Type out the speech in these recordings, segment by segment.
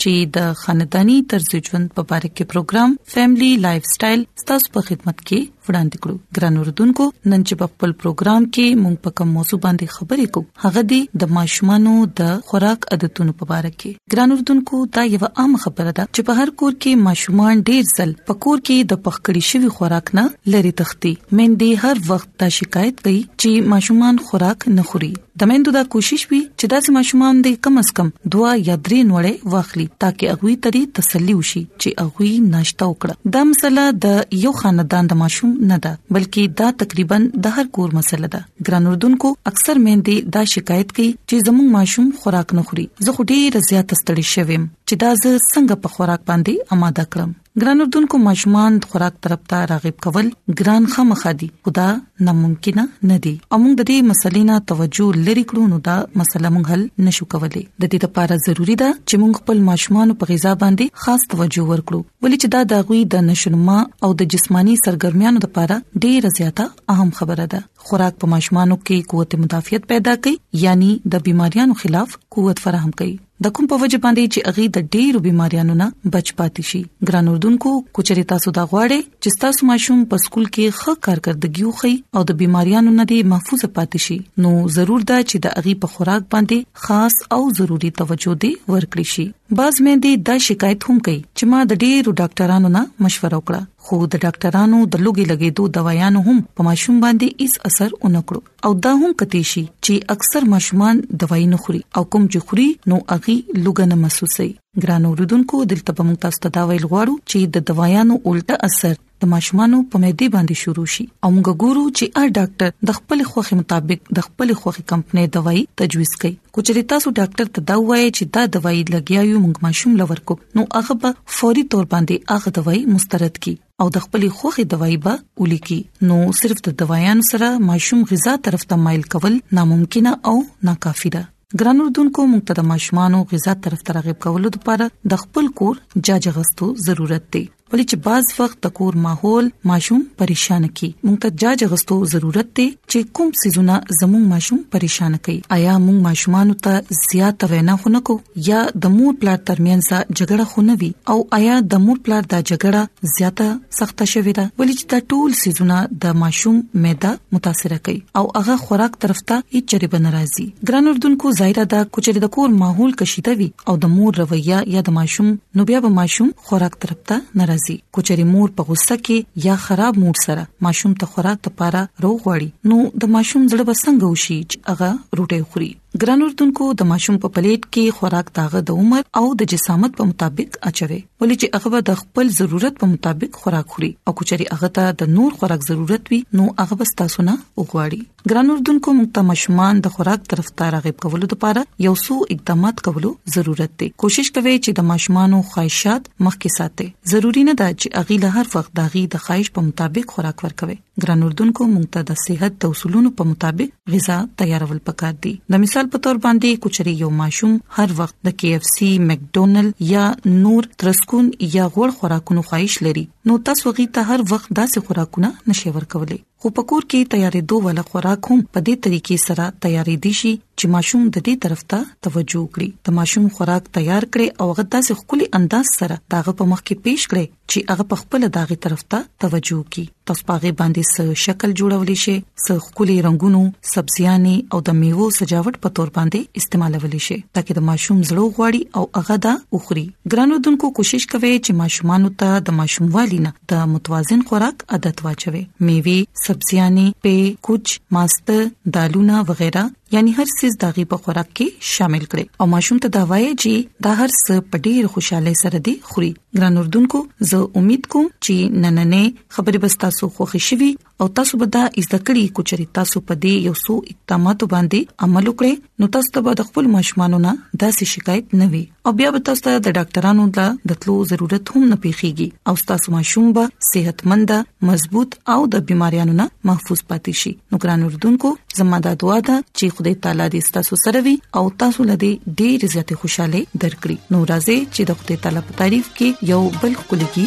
چې د خاندانی طرز ژوند په اړه کې پروګرام فیملی لایف سټایل ستاسو په خدمت کې وړاندې کړو ګران اوردونکو نن چې په خپل پروګرام کې مونږ په کوم موضوع باندې خبرې کوو هغه دی د ماشومانو د خوراک عادتونو په اړه کې ګران اوردونکو دا یو عام خبره ده چې په هر کور کې ماشومان ډیر ځل په کور کې د پخکړی شوی خوراک نه لری تختی مندي هر وخت دا شکایت کوي چې ماشومان خوراک نه خوري د میندو دا کوشش وي چې داسې ماشومان دې کم از کم دوا یا درې نوړې واخلي ترڅو هغه ترې تسلی وشي چې هغه ناشته وکړه دا مسله د یو خاندان د ماشوم نه ده بلکې دا تقریبا د هر کور مسله ده ګران اردوونکو اکثر میندې دا شکایت کوي چې زموږ ماشوم خوراک نه خوري زه خو ډیر زیات ستړي شوم چې دا زه څنګه په خوراک باندې آماده کړم ګران اردوونکو ماشومان د خوراک طرف ته راغب کول ګران خامخا دي خدا ناممکن نه دي او موږ د دې مسلې نه توجه لری کړو نو دا مسله موږ حل نشو کولای د دې لپاره ضروری ده چې موږ خپل ماشومان په غذا باندې خاص توجه ورکړو ولې چې دا د غوي د نشونما او د جسمانی سرګرمیانو لپاره ډیره زیاته اهم خبره ده خوراک په ماشومانو کې قوت مدافعت پیدا کوي یعنی د بيماريانو خلاف قوت فراهم کوي د کوم په وجه باندې چې اغي د ډیرو بيماريانو نه بچ پاتې شي ګران اردوونکو کچري تاسو دا غواړئ چې تاسو ماشوم په سکول کې ښه کارکردګي وخی او د بيماريانو نه دې محفوظ پاتې شي نو ضرور دا چې د اغي په خوراک باندې خاص او ضروری توجه دې ورکړي شي بعض مې دې دا شکایت هم کوي چې ما د ډیرو ډاکټرانو نه مشوره وکړه خو د ډاکټرانو د لوګي لګیدو دوايانو هم په ماشوم باندې هیڅ اثر ونکړو او دا هم کتی شي چې اکثر ماشومان دوايي نه خوري او کوم چې خوري نو اغي لګنه محسوسي ګران اوردونکو دلته به موږ تاسو ته دا ویل غواړو چې د دوايانو الټه اثر د ماشومانو په معده باندې شروع شي او موږ ګورو چې هر ډاکټر د خپل خوخي مطابق د خپل خوخي کمپنۍ دوايي تجویز کوي کوچري تاسو ډاکټر ته دا وایي چې دا دوايي لګیا یو موږ ماشوم لور کو نو هغه به فوري تور باندې هغه دوايي مسترد کړي او د خپل خوخي دوايي به ولیکي نو صرف د دوايانو سره ماشوم غذا طرف ته مایل کول ناممکن او ناکافي ده ګران اردوونکو موږ ته د ماشومان او غذا طرف ته راغب کولو لپاره د خپل کور جاجغستو ضرورت دی ولې چې بعض وخت د کور ماحول ماشوم پریشان کی موږ ته جاج غستو ضرورت دی چې کوم سيزونه زموږ ماشوم پریشان کوي آیا موږ ماشومان ته زیات وینا خونه کو یا د مور پلار ترمنځ جګړه خو نه وي او آیا د مور پلار دا جګړه زیاته سخته شوې ده ولې چې دا ټول سيزونه د ماشوم معده متاثر کوي او هغه خوراک طرف ته هیڅ چره بن راځي ګران اردوونکو ظاهره دا کوچري د کور ماحول کشیده وي او د مور رویه یا د ماشوم نو بیا به ماشوم خوراک طرف ته ناراضي کوچري مور په غوسه کې یا خراب مور سره ماشوم ته خوراک لپاره روغ وړي نو د ماشوم زړه بسنګ وشي چې هغه روټي خوري ګران اردوونکو د ماشوم په پلیټ کې خوراک داغه د عمر او د جسامت په مطابق اچوي ولې چې هغه د خپل ضرورت په مطابق خوراک خوري او کچري هغه ته د نور خوراک ضرورت وي نو هغه بس تاسو نه وغواړي ګران اردوونکو موږ ته ماشومان د خوراک طرف ته راغب کولو لپاره یو څو اقدامات کولو ضرورت دی کوشش کوئ چې د ماشومان خواهشات مخکې ساتي ضروری نه ده چې اغي له هر وخت داغي د خواهش په مطابق خوراک ورکوي ګران اردوونکو مونږ ته د صحت د اصولونو په مطابق غذا تیارول پکار دي د مثال په تور باندې کوچري یو ماشوم هر وخت د کې اف سي مکډونلډ یا نور ترسکون یا غوړ خوراکونو خواهش لري نو تاسو غي ته هر وخت داسې خوراکونه نشي ورکولای خو پکور کې تیارې دوه ولا خوراک هم په دې طریقې سره تیارې دي شي چې ماشوم د دې طرف ته توجه کړي د ماشوم خوراک تیار کړي او غدا سه خولي انداز سره داغه په مخ کې پیش کړي چې هغه په خپل داغي طرف ته توجه کی تاسو پاغه باندې څه شکل جوړولې شي څه خولي رنگونو سبزيانې او د میوو سجاوټ په تور باندې استعمالولې شي ترڅو د ماشوم زړه غواړي او هغه دا اخري ګرانو دونکو کوشش کوي چې ماشومان ته د ماشوموالي نه د متوازن خوراک عادت واچوي میوي سبزيانې په کوچ ماست دالونه وغيرها یعنی هر سیس داغي په خوراک کې شامل کړي او ماشوم ته دا وایي چې دا هر څه په ډیر خوشاله سره دی خوري ګران اردوونکو زه امید کوم چې نننې خبرې به تاسو خوښ شي او تاسو به دا زده کړئ کو چې تاسو په دې یو څو اقداماتو باندې عمل وکړئ نو تاسو به د خپل ماشومان نه داسې شکایت نه وي او بیا به تاسو ته د ډاکټرانو د دتلو ضرورت هم نه پیخيږي او تاسو ماشوم به صحتمند مضبوط او د بيماريانو نه محفوظ پاتې شي نو ګران اردوونکو زموږ د دعا ده چې خدای تعالی دې تاسو سره وي او تاسو له دې ډېر زیاتې خوشاله درکړي نو راځي چې د خدای تعالی په تعریف کې یو بل کلیګي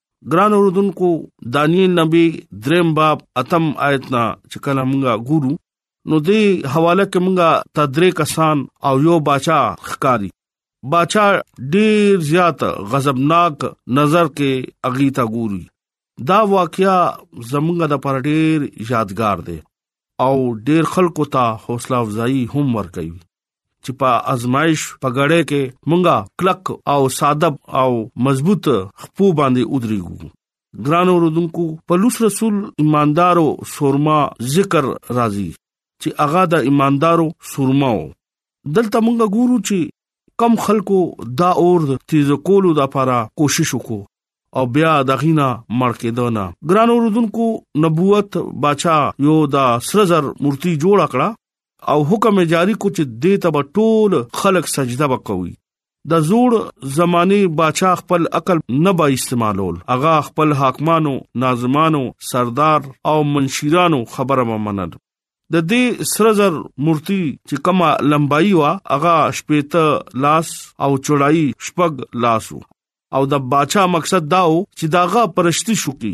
ګران اوردونکو دانی نبی دریم باب اتم آیت نا چې کله مونږه ګورو نو دې حواله کې مونږه تدری کسان او یو بچا خکاری بچا ډیر زیات غضبناک نظر کې اغیتا ګوري دا واقعیا زمونږه د پر ډیر یادګار دی او ډیر خلکو ته حوصله افزایی هم ورکوي چې په ازمایش په غړې کې مونږه کلک او ساده او مضبوط خپو باندې ودرېګو ګران اوردونکو په لوس رسول ایماندارو سورما ذکر راضي چې اغا د ایماندارو سورماو دلته مونږه ګورو چې کم خلکو دا اور تیز کولو د لپاره کوشش وکړو او بیا دغینا مړ کېدونه ګران اوردونکو نبوت بچا یو دا سرزر مورتي جوړ کړه او حکم جاری کو چې دې ته به ټول خلک سجده وکوي د زوړ زماني بادشاہ خپل عقل نه با استعمالول اغا خپل حاکمانو ناظمانو سردار او منشیرانو خبره ومنل د دې سرزر مورتي چې کما لمبایي وا اغا شپېته لاس او چوړای شپږ لاسو او د بادشاہ مقصد داو چې داغه پرشتي شوکي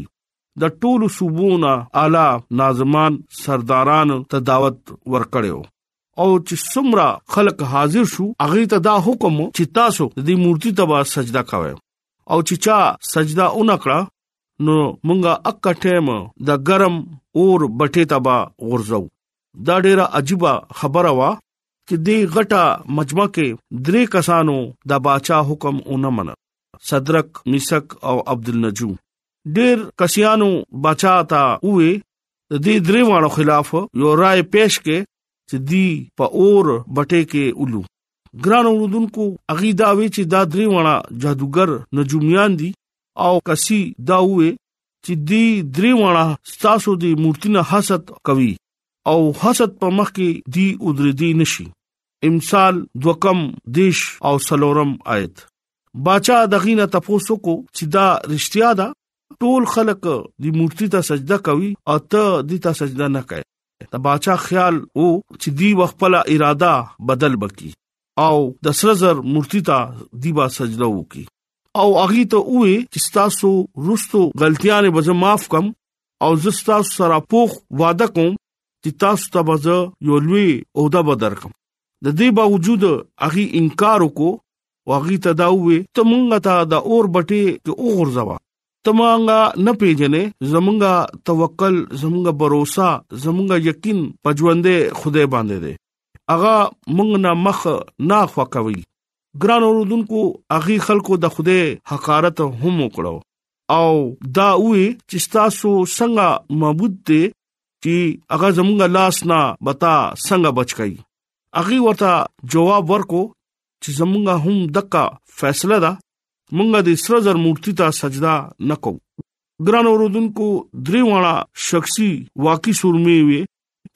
د ټولو صوبونو اعلی ناظمان سردارانو ته دعوت ورکړیو او چې څومره خلک حاضر شو هغه ته دا حکم چې تاسو د دې مورتي تبا سجدا کوئ او چې چا سجدا اونکړه نو مونږه اک ټیم د ګرم اور بټه تبا غرزو دا ډیره عجیب خبره وا چې دې غټه مجمع کې درې کسانو د باچا حکم اونمنه صدرک میسک او عبد النجوم ډیر کسیانو بچا تا وې د دې درې وانو خلاف یو رائے پېښ کې چې دی په اور بټه کې اولو ګران اوردونکو اغي دا وی چې دا درې وانه جادوګر نجوميان دي او کسي دا وې چې دی درې وانه ستاسو دی مورتینه حسد کوي او حسد په مخ کې دی ودرې دی نشي امثال دوکم دیش او سلورم آیت باچا دغینه تپوس وکړو چې دا رښتیا ده ټول خلک د مورتی ته سجده کوي او ته د ته سجده نه کوي د باچا خیال وو چې دی خپل اراده بدل بکی او د سرزر مورتی ته دیبا سجده وکي او اغي ته وې چې تاسو رستو غلطیاں به معاف کم او زستا سره پوخ وعده کوم چې تاسو ته به یو لوی عہده بدر کم د دې باوجود اغي انکار وکړو واغی ته دا وې ته مونږه ته د اور بټي کې وګرځوا تمانګه نه پیژنې زمونږه توکل زمونږه باور زمونږه یقین پجوندې خدای باندې دې اغا مونږ نه مخ نه خوکوي ګران اوردونکو اغي خلکو د خدای حقارت هم وکړو او دا وې چې تاسو څنګه معبود دې چې اغا زمونږه لاس نه بتا څنګه بچ کای اغي ورته جواب ورکو چې زمونږه هم دقه فیصله ده مونږه د سره زر مورتی ته سجدا نکو ګران اوردونکو درې واړه شخصي واقعي سورمي وي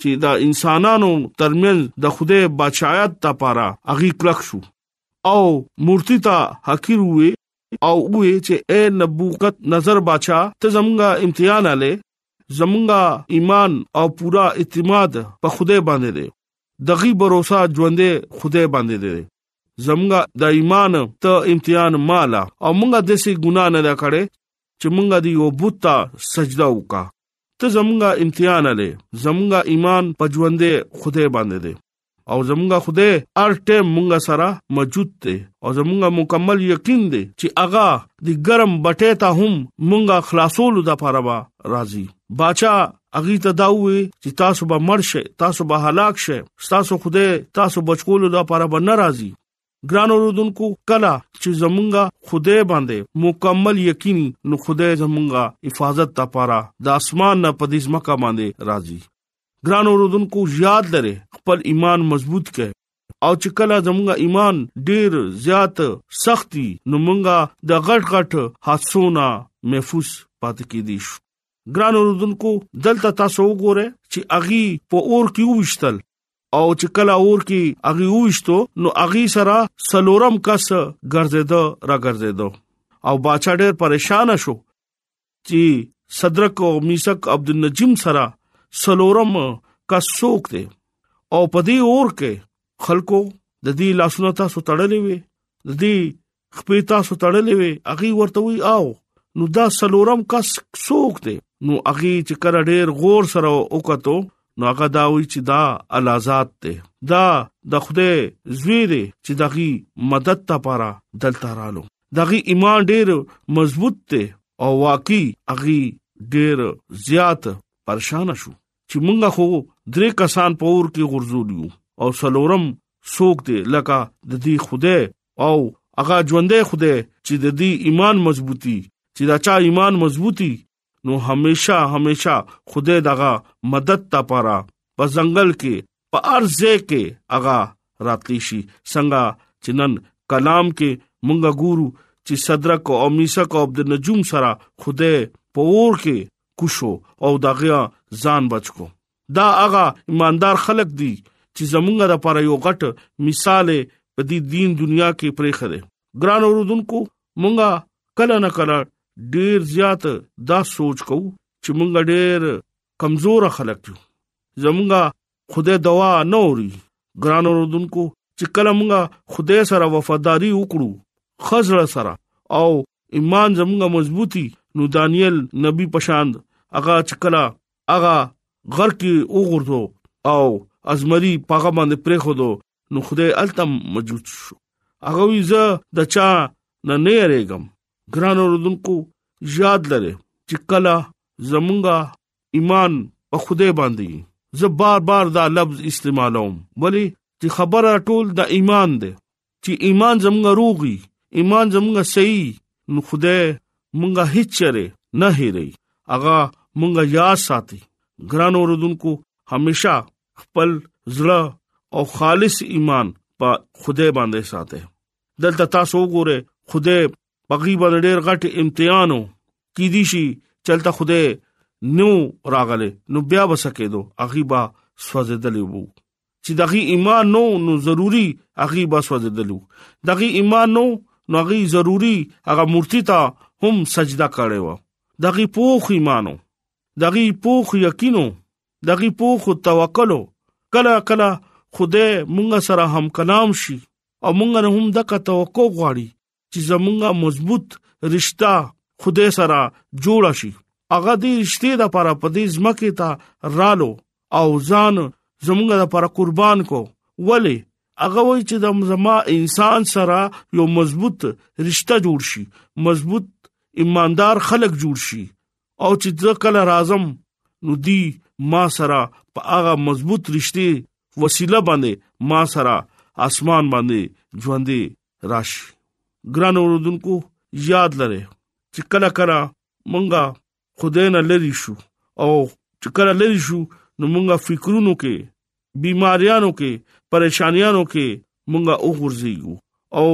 چې دا انسانانو ترمن د خوده بچایت ته پاره اغي کلک شو او مورتی ته حقیر وي او وې چې اے نبوغت نظر بچا ته زمونږه امتحان اله زمونږه ایمان او پورا اعتماد په خوده باندې دی دغي بروسا ژوندې خدای باندې دي زمونږه د ایمان ته امتحان مالا او مونږه د سي ګنا نه دا کړې چې مونږه دی یو بت ته سجده وکا ته زمونږه امتحان لې زمونږه ایمان په ژوندې خدای باندې دي او زمونږه خدای هر ټیم مونږه سره موجود دی او زمونږه مکمل یقین دی چې اغا د ګرم بټې ته هم مونږه خلاصولو د پاره راضي بچا اغي ته دا وې چې تاسو به مړ شئ تاسو به هلاک شئ تاسو خوده تاسو بچکولو لپاره به ناراضي ګران اوردونکو کلا چې زمونږه خوده باندې مکمل یقین نو خوده زمونږه حفاظت لپاره د اسمان نه پدې ځمکه باندې راضي ګران اوردونکو یاد لره خپل ایمان مضبوط کړئ او چې کله زموږ ایمان ډیر زیات سختي نو موږ د غټ غټ حادثو نه محفوظ پاتې کیدی شو ګران اوردونکو دلته تاسو وګوره چې اغي په اور کې وښتل او چې کله اور کې اغي وښتو نو اغي سره سلورم کس ګرځیدو را ګرځیدو او باچا ډېر پریشان شو چې صدرک او میثق عبد النجم سره سلورم کا سوک دی او پدی اور کې خلکو د دې لاسونو ته سټړلې وي د دې خپې تاسو تړلې وي اغي ورته وی آو نو دا سلورم کس څوک دی نو اغي چې کړه ډېر غور سره وکړو نو هغه دا وی چې دا الازاد دی دا د خوده زوی دی چې دغي مدد ته پاره دلته رالو دغي ایمان ډېر مضبوط دی او واقعي اغي ډېر زیات پریشان شو چې مونږه خو درې کسان پور کې غرزولیو او سلورم سوک دی لکه د دې خوده او هغه ژوندې خوده چې د دې ایمان مضبوطي چې دا چا ایمان مضبوطي نو هميشه هميشه خوده دغه مدد ته پاره په ځنګل کې په ارزه کې هغه راتلی شي څنګه چې نن کلام کې مونږه ګورو چې صدرک او میثق او عبد النجوم سره خوده پور کې کوشو او دغه ځان بچو دا هغه ایماندار خلک دي چې زمونږ لپاره یو غټ مثال په دې دین دنیا کې پرې خره ګران اوردونکو مونږه کله نه کله ډیر زیات دا سوچ کو چې مونږه ډیر کمزور خلک یو زمونږه خدای دوا نه اوري ګران اوردونکو چې کله مونږه خدای سره وفاداری وکړو خزړه سره او ایمان زمونږه مضبوطی نو دانیل نبی پشاند هغه چې کله هغه غر کې وګورځو او ازمري پاغه باندې پرې خو دو نو خدای التم موجود شو هغه وی زه د چا نه نه یریګم ګران اوردونکو یاد لره چې کله زمونږه ایمان په خوده باندې زه بار بار دا لفظ استعمالوم ولی چې خبره ټول د ایمان ده چې ایمان زموږ روغي ایمان زموږ صحیح نو خدای مونږه هیڅ چره نه هېري اغا مونږه یا ساتي ګران اوردونکو همیشه خپل زړه او خالص ایمان په خدای باندې ساته دلته تاسو وګوره خدای پغي باندې ډېر غټ امتحانو کې دي شي چلته خدای نو راغله نو بیا وسکه دو اغي با سوځدلې وو چې دغه ایمان نو نو ضروری هغه بس وځدلو دغه ایمان نو نو هغه ضروری هغه مورتی ته هم سجده کړې و دغه پوخ ایمانو دغه پوخ یقینو دغه پوخ توکلو کله کله خدای مونږ سره هم کلام شي او مونږ هم دغه توقع غواړي چې زمونږه مضبوط رشتہ خدای سره جوړ شي هغه دې رشتې د لپاره په دې ځمکه ته رالو او ځان زمونږه لپاره قربان کو ولی هغه وای چې د زما انسان سره یو مضبوط رشتہ جوړ شي مضبوط ایماندار خلک جوړ شي او چې ځکه راځم نو دی ما سره په هغه مضبوط رشتي وسیله باندې ما سره اسمان باندې ژوندې راشي ګران اوردونکو یاد لره چې کله کله مونږه خدای نه لری شو او چې کله لری شو نو مونږه فکرونو کې بیماریانو کې پریشانیانو کې مونږه وګرځيو او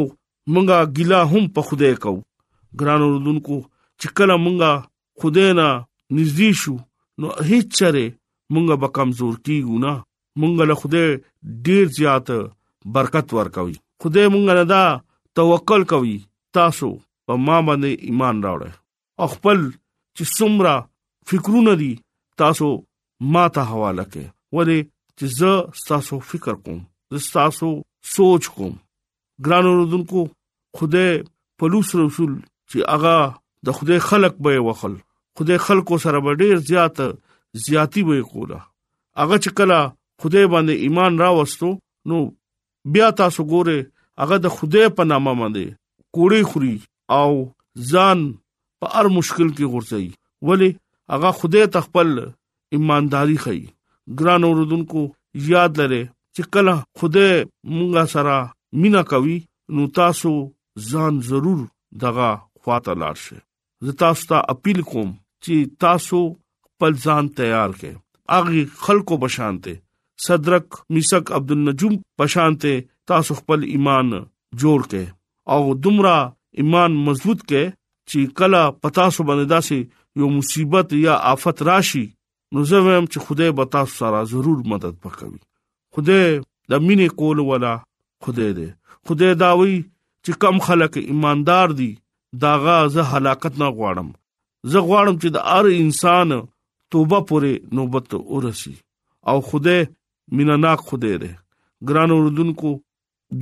مونږه ګلا هم په خدای کو ګران اوردونکو چې کله مونږه خدای نه نږدې شو نو هیڅ چره مونږه به کمزور کیږو نه مونږ له خدای ډیر زیات برکت ورکوي خدای مونږ نه دا توکل کوي تاسو په ما باندې ایمان راوړئ او خپل چې څومره فکرونه دي تاسو ما ته حواله کړئ ولې چې زه تاسو فکر کوم زه تاسو سوچ کوم ګران اوردونکو خدای په لوس رسول چې هغه د خدای خلق به وخل خدای خلکو سره به ډیر زیات زیاتی وې کوله هغه چې کله خدای باندې ایمان راوستو نو بیا تاسو ګوره هغه د خدای په نامه باندې کوړی خوري او ځان په هر مشکل کې غورځي ولی هغه خدای تخپل ایمانداری خي ګران اوردونکو یاد لره چې کله خوده مونږه سره مینا کوي نو تاسو ځان ضرور دغه خواته لاړ شئ زه تاسو ته اپیل کوم چې تاسو خپل ځان تیار کړئ اغه خلکو بشانته صدرک میثق عبد النجوم بشانته تاسو خپل ایمان جوړ کړئ او دمرا ایمان مضبوط کړئ چې کله پتا سو باندې داسې یو مصیبت یا آفت راشي نو زه ویم چې خدای به تاسو سره ضرور مدد وکړي خدای د مینې کول ولا خدای دې خدای دا وی چې کم خلک ایماندار دي داغه زه هلاکت نه غواړم زه غواړم چې د هر انسان توبه پورې نوبت ورسي او خدای میناناک خدای دې ګران اوردونکو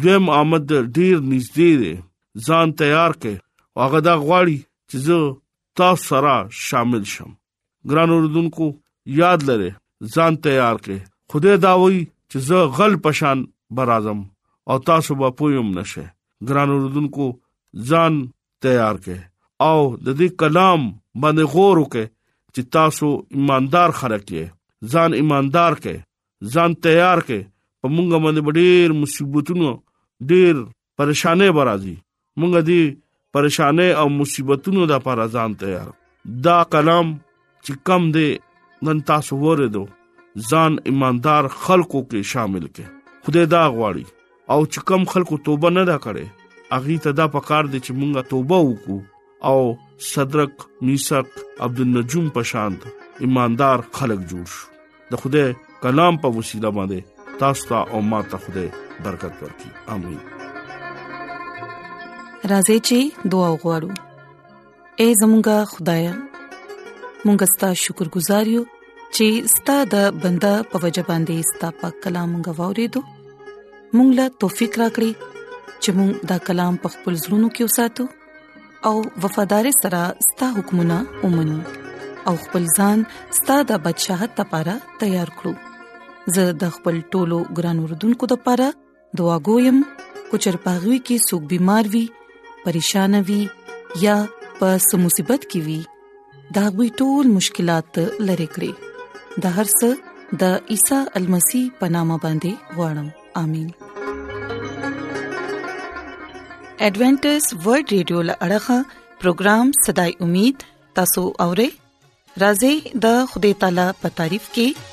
دویم آمد ډیر نږدې دی ځان تیار کړئ هغه دا غواړي چې زه تاسو سره شامل شم ګران اوردونکو یاد لره ځان تیار کړئ خدای دا وایي چې زه غل پشان برازم او تاسو به پویم نشه ګران اوردونکو ځان تیار کړئ او د دې کلام باندې غور وکړئ چې تاسو ایماندار خلک یې ځان ایماندار کړئ ځان تیار کې په مونږ باندې ډېر مصیبتونو ډېر پریشانې برازي مونږ دې پریشانې او مصیبتونو د پر ځان تیار دا کلام چې کم دې نن تاسو وره دو ځان ایماندار خلکو کې شامل کې خدای دا غواړي او چې کم خلکو توبه نه دا کړي اغه ته دا پکار دي چې مونږه توبه وکړو او صدرک میثاق عبد النجوم پشاند ایماندار خلک جوړ شو د خوده کلام په وسیله باندې تاسو ته او ما ته خوده برکت ورکړي امين راځي چې دعا وغوړو اے زمونږ خدای مونږ ستاسو شکر گزار یو چې ستاسو د بندا په وجبان دي ستاسو په کلام غوورې دو مونږ لا توفيق راکړي چې مونږ دا کلام په خپل زړونو کې وساتو او وفادار سره ستاسو حکمونه ومنو او خپل ځان ستاسو د بدشاهت لپاره تیار کړو زه د خپل ټولو ګران وردونکو لپاره دعا کوم کو چر پاغوي کې سګ بيمار وي پریشان وي یا په سمصيبت کې وي دا غوي ټول مشکلات لری کړی د هر څه د عیسی المسی پنامه باندې وړم امين ایڈونچر ورلد رادیو لړغا پروگرام صداي امید تاسو اورئ راځي د خدای تعالی په تعریف کې